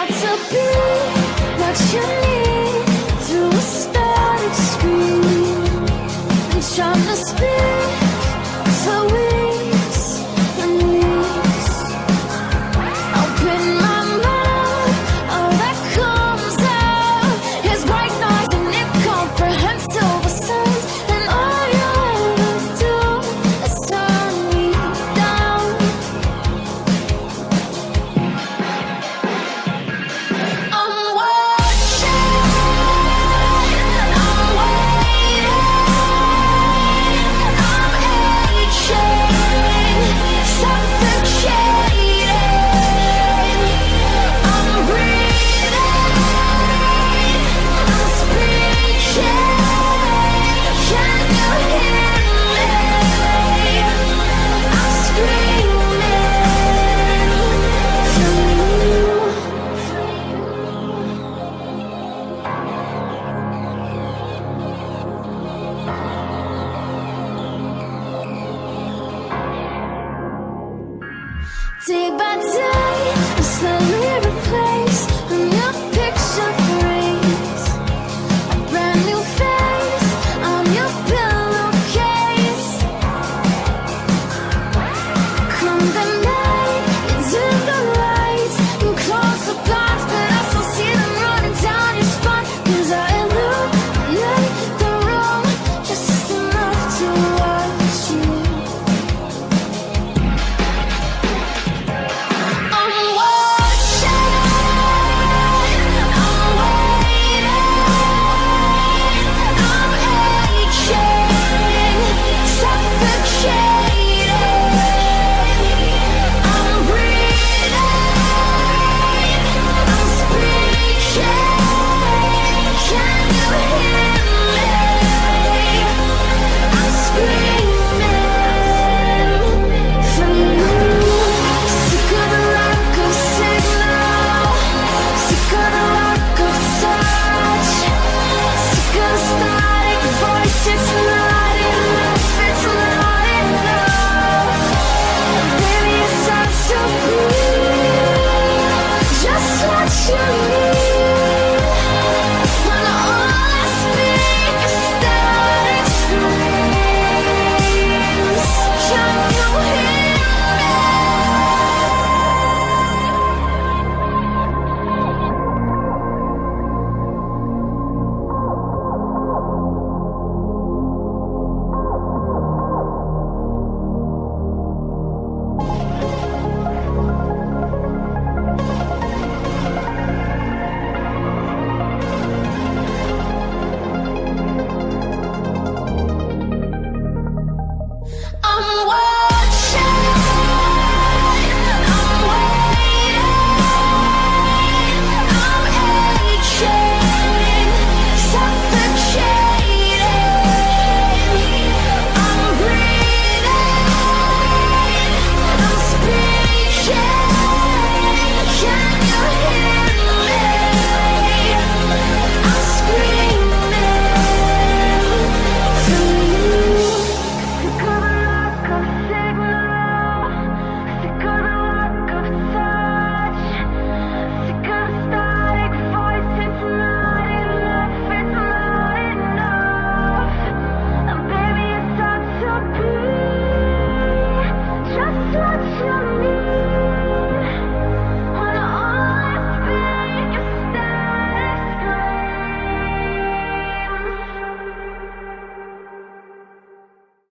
got to be.